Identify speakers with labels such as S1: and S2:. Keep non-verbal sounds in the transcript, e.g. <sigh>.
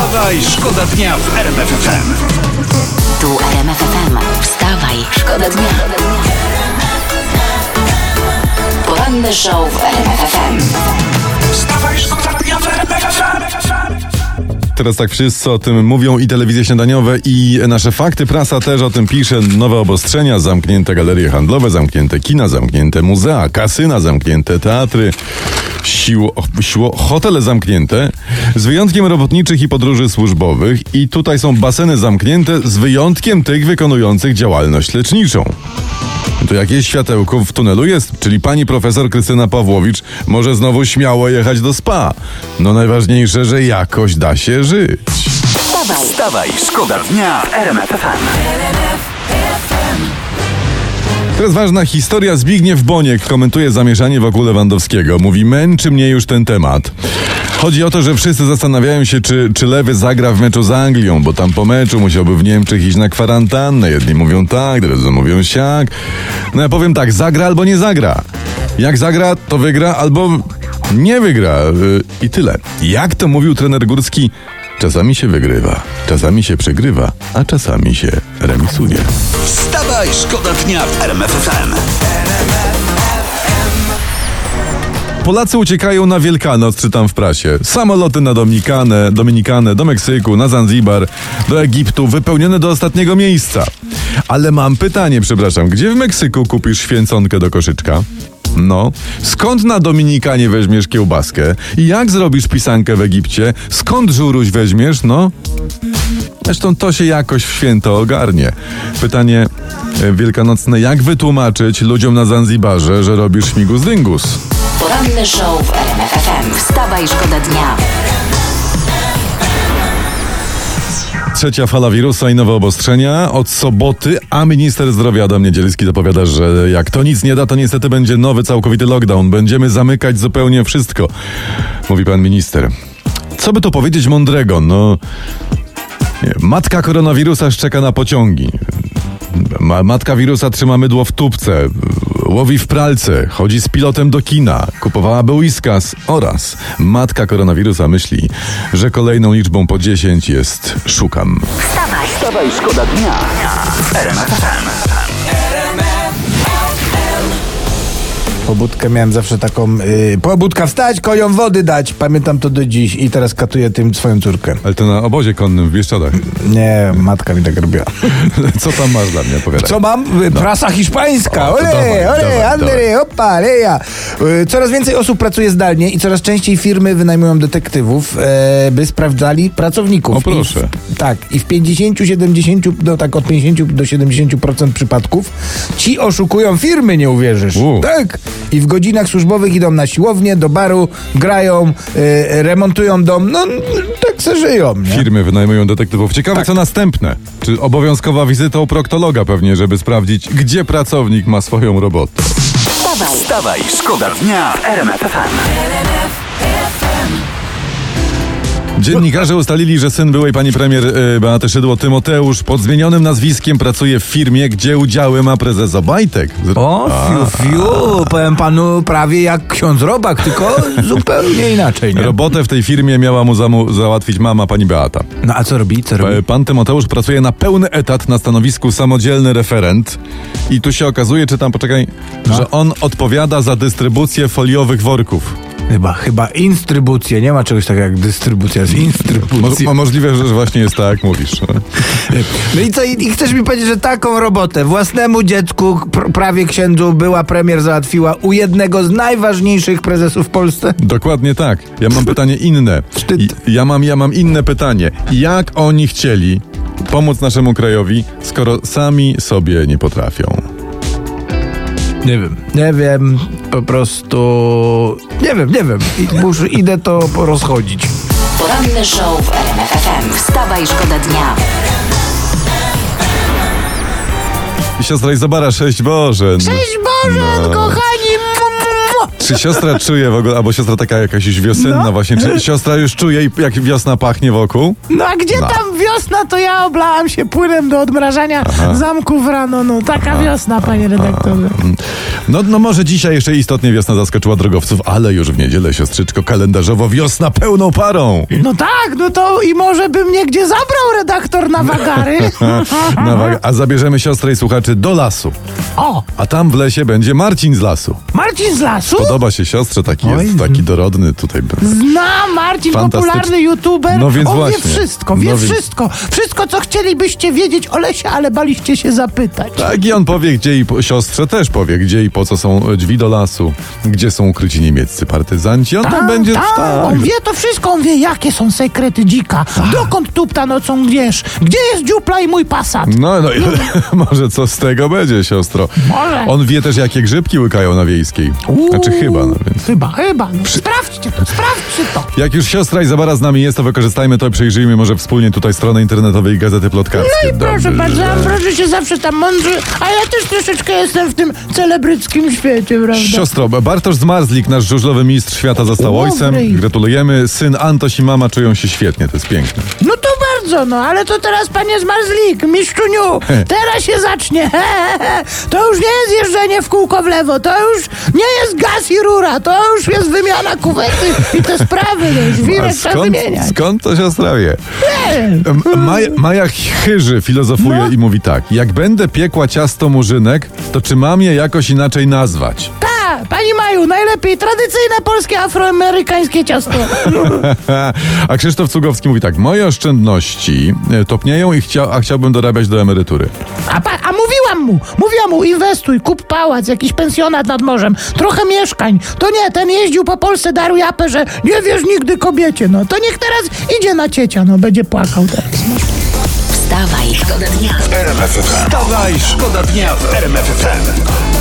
S1: Wstawaj, szkoda dnia w RMF FM.
S2: Tu RMF FM. Wstawaj, szkoda dnia. Poranny show w RMF FM.
S1: Wstawaj, szkoda dnia w RMF FM.
S3: Teraz tak wszyscy o tym mówią i telewizje śniadaniowe i nasze fakty. Prasa też o tym pisze. Nowe obostrzenia, zamknięte galerie handlowe, zamknięte kina, zamknięte muzea, kasyna, zamknięte teatry, siło, siło, hotele zamknięte, z wyjątkiem robotniczych i podróży służbowych. I tutaj są baseny zamknięte, z wyjątkiem tych wykonujących działalność leczniczą. To jakieś światełko w tunelu jest, czyli pani profesor Krystyna Pawłowicz może znowu śmiało jechać do spa. No najważniejsze, że jakoś da się żyć.
S2: Wstawaj,
S1: Wstawaj, szkoda dnia w.
S3: Teraz ważna historia. Zbigniew Boniek komentuje zamieszanie wokół Lewandowskiego. Mówi, męczy mnie już ten temat. Chodzi o to, że wszyscy zastanawiają się, czy, czy Lewy zagra w meczu z Anglią, bo tam po meczu musiałby w Niemczech iść na kwarantannę. Jedni mówią tak, drudzy mówią siak. No ja powiem tak, zagra albo nie zagra. Jak zagra, to wygra albo nie wygra. Yy, I tyle. Jak to mówił trener Górski, czasami się wygrywa, czasami się przegrywa, a czasami się remisuje.
S1: Wstawaj, szkoda dnia w RMF FM.
S3: Polacy uciekają na Wielkanoc, czytam w prasie. Samoloty na Dominikanę, Dominikanę, do Meksyku, na Zanzibar, do Egiptu, wypełnione do ostatniego miejsca. Ale mam pytanie, przepraszam, gdzie w Meksyku kupisz święconkę do koszyczka? No, skąd na Dominikanie weźmiesz kiełbaskę? I jak zrobisz pisankę w Egipcie? Skąd żuruś weźmiesz? No, Zresztą to się jakoś w święto ogarnie. Pytanie e, wielkanocne, jak wytłumaczyć ludziom na Zanzibarze, że robisz śmigus dyngus?
S2: poranny show w RMF FM. Wstawaj, szkoda dnia.
S3: Trzecia fala wirusa i nowe obostrzenia od soboty, a minister zdrowia Adam Niedzielski zapowiada, że jak to nic nie da, to niestety będzie nowy całkowity lockdown. Będziemy zamykać zupełnie wszystko, mówi pan minister. Co by to powiedzieć mądrego? No, nie, matka koronawirusa szczeka na pociągi. Ma, matka wirusa trzyma mydło w tubce, łowi w pralce, chodzi z pilotem do kina, kupowałaby whiskas oraz matka koronawirusa myśli, że kolejną liczbą po 10 jest szukam.
S2: Wstawaj,
S1: Wstawaj, szkoda dnia. W
S4: Pobudkę miałem zawsze taką. Yy, pobudka wstać, koniom wody dać. Pamiętam to do dziś i teraz katuję tym swoją córkę.
S3: Ale to na obozie konnym w Bieszczadach.
S4: Nie, matka mi tak robiła. <laughs>
S3: Co tam masz dla mnie, opowiadaj.
S4: Co mam? Y, Prasa hiszpańska.
S3: O,
S4: Ole,
S3: dawaj,
S4: ole,
S3: dawaj,
S4: opa, leja. Y, Coraz więcej osób pracuje zdalnie i coraz częściej firmy wynajmują detektywów, e, by sprawdzali pracowników.
S3: O, proszę.
S4: I w, tak, i w 50-70, no tak od 50 do 70% przypadków ci oszukują firmy, nie uwierzysz.
S3: U.
S4: Tak. I w godzinach służbowych idą na siłownię, do baru, grają, e, remontują dom. No, tak se żyją. Nie?
S3: Firmy wynajmują detektywów. Ciekawe,
S4: Tak.
S3: co następne. Czy obowiązkowa wizyta u proktologa pewnie, żeby sprawdzić, gdzie pracownik ma swoją robotę.
S2: wstawaj,
S1: Wstawaj, szkoda dnia w RMF FM.
S3: Dziennikarze ustalili, że syn byłej pani premier y, Beaty Szydło, Tymoteusz, pod zmienionym nazwiskiem pracuje w firmie, gdzie udziały ma prezes Obajtek. Z-
S4: O, fiu, fiu, powiem panu prawie jak ksiądz Robak, tylko <laughs> zupełnie inaczej, nie?
S3: Robotę w tej firmie miała mu zamu- załatwić mama pani Beata.
S4: No a co robi, co robi?
S3: E, Pan Tymoteusz pracuje na pełny etat na stanowisku samodzielny referent i tu się okazuje, czytam, poczekaj,
S4: No.
S3: że on odpowiada za dystrybucję foliowych worków.
S4: Chyba, chyba instrybucję, nie ma czegoś takiego jak dystrybucja, jest instrybucja.
S3: mo- możliwe, że właśnie jest tak, jak mówisz. <laughs>
S4: No i co, i, i chcesz mi powiedzieć, że taką robotę własnemu dziecku, pr prawie księdzu, była premier załatwiła u jednego z najważniejszych prezesów w Polsce?
S3: Dokładnie tak. Ja mam pytanie inne. I- Ja mam, ja mam inne pytanie. Jak oni chcieli pomóc naszemu krajowi, skoro sami sobie nie potrafią?
S4: Nie wiem. Nie wiem, po prostu... Nie wiem, nie wiem. I, muszę, idę to porozchodzić.
S2: poranny show w RMF FM. Wstawaj, szkoda dnia.
S3: Siostra Izabara, sześć Boże.
S4: Cześć Boże,
S3: No.
S4: kochani!
S3: Czy siostra czuje w ogóle, albo siostra taka jakaś już wiosenna
S5: No.
S3: właśnie, czy siostra już czuje, i jak wiosna pachnie wokół?
S5: No a gdzie
S3: No.
S5: tam wiosna, to ja oblałam się płynem do odmrażania zamków rano. No taka wiosna, panie redaktorze.
S3: No, no może dzisiaj jeszcze istotnie wiosna zaskoczyła drogowców, ale już w niedzielę, siostrzyczko, kalendarzowo wiosna pełną parą.
S5: No tak, no to i może by mnie gdzie zabrał redaktor na wagary. <laughs>
S3: Na wa- A zabierzemy siostrę i słuchaczy do lasu.
S5: O,
S3: A tam w lesie będzie Marcin z lasu.
S5: Marcin z lasu?
S3: Podoba się siostrze, taki
S5: Oj.
S3: jest, taki dorodny tutaj.
S5: Znam Marcin, popularny youtuber.
S3: No więc
S5: On
S3: właśnie.
S5: wie wszystko, wie
S3: No więc-
S5: wszystko. Wszystko, co chcielibyście wiedzieć o lesie, ale baliście się zapytać.
S3: Tak, i on powie, gdzie i po, siostrze też powie, gdzie i po co są drzwi do lasu, gdzie są ukryci niemieccy partyzanci. On tam
S5: Tak,
S3: będzie.
S5: tak, on wie to wszystko, on wie, jakie są sekrety dzika. Dokąd tupta nocą gdzieś? Gdzie jest dziupla i mój pasat?
S3: No, no, <laughs> może co z tego będzie, siostro.
S5: Może.
S3: On wie też, jakie grzybki łykają na wiejskiej. Znaczy chyba, no więc.
S5: Chyba, chyba. No, sprawdźcie to, sprawdźcie to.
S3: Jak już siostra Izabara z nami jest, to wykorzystajmy to i przejrzyjmy może wspólnie tutaj stronę internetowej Gazety Plotkarskiej.
S5: No i proszę bardzo, proszę się zawsze tam mądrzy, a ja też troszeczkę jestem w tym celebryckim świecie, prawda?
S3: Siostro, Bartosz Zmarzlik, nasz żużlowy mistrz świata, został ojcem. Gratulujemy. Syn Antoś i mama czują się świetnie, to jest piękne.
S5: No bardzo, no, ale to teraz panie Zmarzlik, mistrzuniu, teraz się zacznie. To już nie jest jeżdżenie w kółko w lewo, to już nie jest gaz i rura, to już jest wymiana kuwety i te sprawy, no, żwirek trzeba wymieniać.
S3: skąd to siostra wie? Maja, Maja Chyży filozofuje
S5: No.
S3: i mówi tak. Jak będę piekła ciasto murzynek, to czy mam je jakoś inaczej nazwać?
S5: Ta, pani Maju, najlepiej tradycyjne polskie afroamerykańskie ciasto. <laughs>
S3: A Krzysztof Cugowski mówi tak. Moje oszczędności e, topnieją, i chcia, a chciałbym dorabiać do emerytury.
S5: A, pa, a mówiłam mu, mówiłam mu, inwestuj, kup pałac, jakiś pensjonat nad morzem, trochę mieszkań. To nie, ten jeździł po Polsce, darł japę, że nie wiesz nigdy kobiecie, no. To niech teraz idzie na ciecia, no, będzie płakał teraz.
S2: Wstawaj, szkoda dnia.
S1: RMF FM. Wstawaj, szkoda dnia w RMF FM.